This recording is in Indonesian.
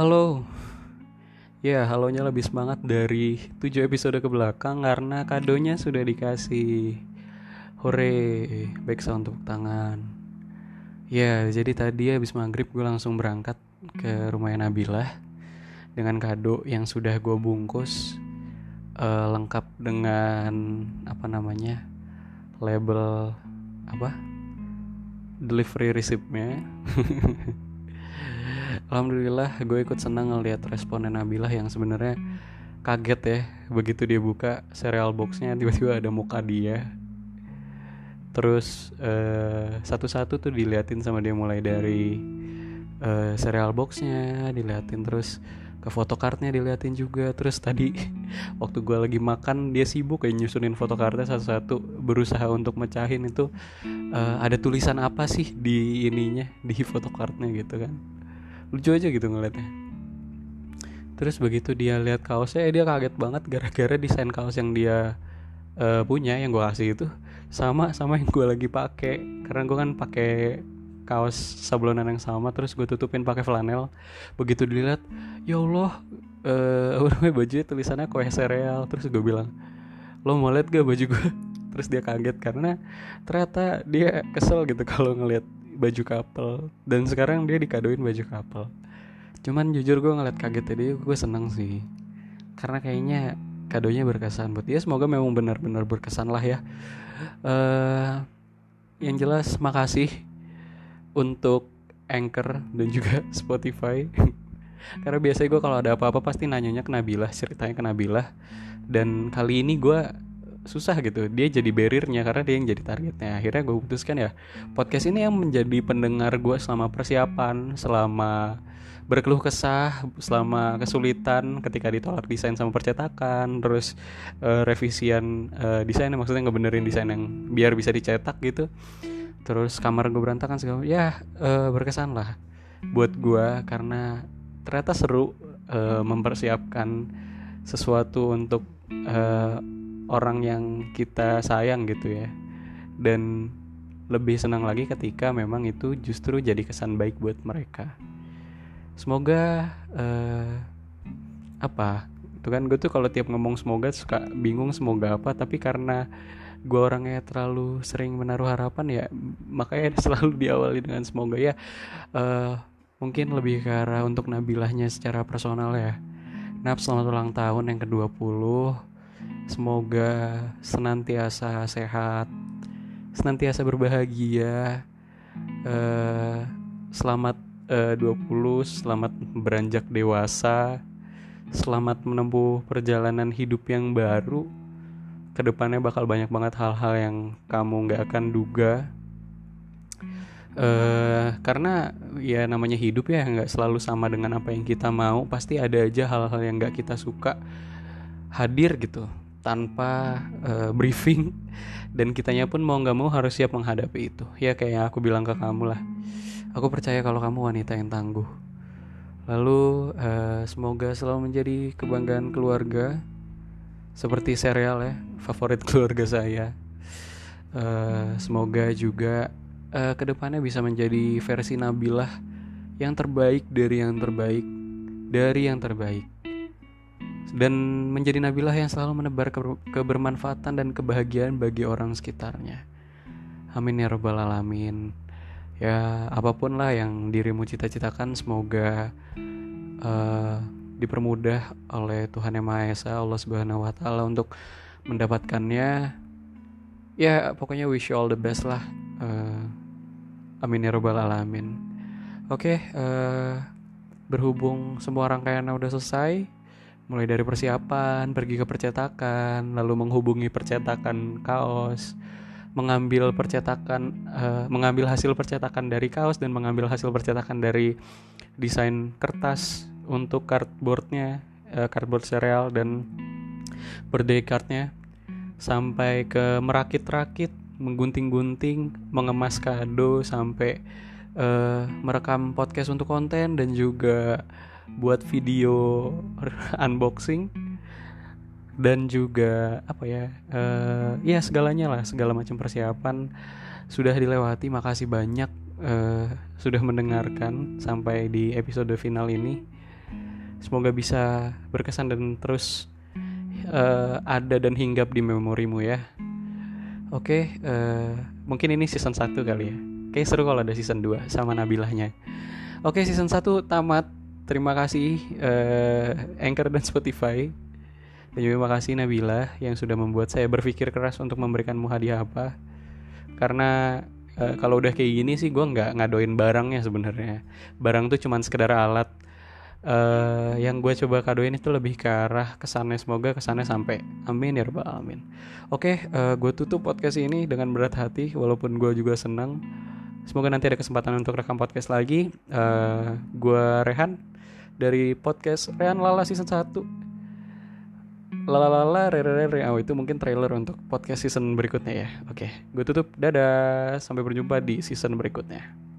Halo. Ya, halonya lebih semangat dari 7 episode ke belakang karena kadonya sudah dikasih. Hore, baik sound tepuk tangan. Ya, jadi tadi habis maghrib gue langsung berangkat ke rumahnya Nabilah dengan kado yang sudah gue bungkus uh, lengkap dengan apa namanya label apa delivery receipt-nya Alhamdulillah gue ikut senang ngeliat responnya Nabila yang sebenarnya kaget ya begitu dia buka serial boxnya tiba-tiba ada muka dia. Terus uh, satu-satu tuh diliatin sama dia mulai dari uh, serial boxnya diliatin terus ke fotokartnya diliatin juga. Terus tadi waktu gue lagi makan dia sibuk kayak nyusunin fotokartnya satu-satu berusaha untuk mecahin itu uh, ada tulisan apa sih di ininya di fotokartnya gitu kan lucu aja gitu ngeliatnya. Terus begitu dia lihat kaosnya eh, dia kaget banget gara-gara desain kaos yang dia uh, punya yang gue kasih itu sama sama yang gue lagi pakai. Karena gue kan pakai kaos sablonan yang sama terus gue tutupin pakai flanel. Begitu dilihat ya Allah eh uh, baju tulisannya kue sereal. Terus gue bilang lo mau lihat gak baju gue terus dia kaget karena ternyata dia kesel gitu kalau ngelihat baju couple. Dan sekarang dia dikadoin baju couple. Cuman jujur gue ngeliat kaget tadi gue seneng sih. Karena kayaknya kadonya berkesan buat dia. Semoga memang benar-benar berkesan lah ya. Uh, yang jelas makasih untuk Anchor dan juga Spotify. Karena biasanya gue kalau ada apa-apa pasti nanyanya ke Nabila ceritanya ke Nabila. Dan kali ini gue susah gitu. Dia jadi barriernya karena dia yang jadi targetnya. Akhirnya gue putuskan ya podcast ini yang menjadi pendengar gue selama persiapan selama berkeluh kesah selama kesulitan ketika ditolak desain sama percetakan terus uh, revisian uh, desain maksudnya ngebenerin desain yang biar bisa dicetak gitu. Terus kamar gue berantakan segala ya uh, berkesan lah buat gue karena ternyata seru uh, mempersiapkan sesuatu untuk uh, orang yang kita sayang gitu ya. Dan lebih senang lagi ketika memang itu justru jadi kesan baik buat mereka. Semoga uh, apa? Itu kan gue tuh kalau tiap ngomong semoga suka bingung semoga apa tapi karena gue orangnya terlalu sering menaruh harapan ya makanya selalu diawali dengan semoga ya. Uh, mungkin lebih ke arah untuk Nabilahnya secara personal ya. Nap selamat ulang tahun yang ke-20 Semoga senantiasa sehat Senantiasa berbahagia. Uh, Selamat uh, 20 Selamat beranjak dewasa Selamat menempuh perjalanan hidup yang baru. Ke depannya bakal banyak banget hal-hal yang kamu gak akan duga. Uh, karena ya namanya hidup ya nggak selalu sama dengan apa yang kita mau. Pasti ada aja hal-hal yang nggak kita suka hadir gitu tanpa uh, briefing. Dan kitanya pun mau nggak mau harus siap menghadapi itu. Ya kayak yang aku bilang ke kamu lah. Aku percaya kalau kamu wanita yang tangguh. Lalu uh, semoga selalu menjadi kebanggaan keluarga. Seperti serial ya favorit keluarga saya. Uh, semoga juga uh, ke depannya bisa menjadi versi Nabilah yang terbaik dari yang terbaik. Dari yang terbaik dan menjadi Nabilah yang selalu menebar ke kebermanfaatan dan kebahagiaan bagi orang sekitarnya. Amin ya robbal alamin. Ya apa pun lah yang dirimu cita-citakan semoga uh, dipermudah oleh Tuhan yang Maha Esa Allah Subhanahu Wa Taala untuk mendapatkannya. Ya pokoknya wish you all the best lah. Uh, Amin ya robbal alamin. Oke, okay, uh, eh, berhubung semua rangkaiannya udah selesai, mulai dari persiapan, pergi ke percetakan, lalu menghubungi percetakan kaos, mengambil percetakan, uh, mengambil hasil percetakan dari kaos dan mengambil hasil percetakan dari desain kertas untuk cardboardnya, uh, cardboard serial dan birthday cardnya, sampai ke merakit-rakit menggunting-gunting, mengemas kado sampai uh, merekam podcast untuk konten dan juga buat video unboxing dan juga apa ya uh, ya segalanya lah segala macam persiapan sudah dilewati. Makasih banyak uh, sudah mendengarkan sampai di episode final ini. Semoga bisa berkesan dan terus uh, ada dan hinggap di memorimu ya. Oke okay, uh, mungkin ini season 1 kali ya. Kayak seru kalau ada season 2 sama Nabilahnya. Oke okay, season 1 tamat terima kasih uh, Anchor dan Spotify. Dan juga terima kasih Nabila yang sudah membuat saya berpikir keras untuk memberikanmu hadiah apa. Karena uh, kalau udah kayak gini sih gue nggak ngadoin barangnya sebenarnya. Barang tuh cuman sekedar alat. Uh, yang gue coba kadoin itu lebih ke arah kesannya. Semoga kesannya sampai. Amin ya rabbal alamin. Oke okay, uh, gue tutup podcast ini dengan berat hati walaupun gue juga senang. Semoga nanti ada kesempatan untuk rekam podcast lagi. Uh, gue Rehan dari podcast Rehan Lala season 1 lalalala re re re oh itu mungkin trailer untuk podcast season berikutnya ya. Oke gue tutup. Dadah. Sampai berjumpa di season berikutnya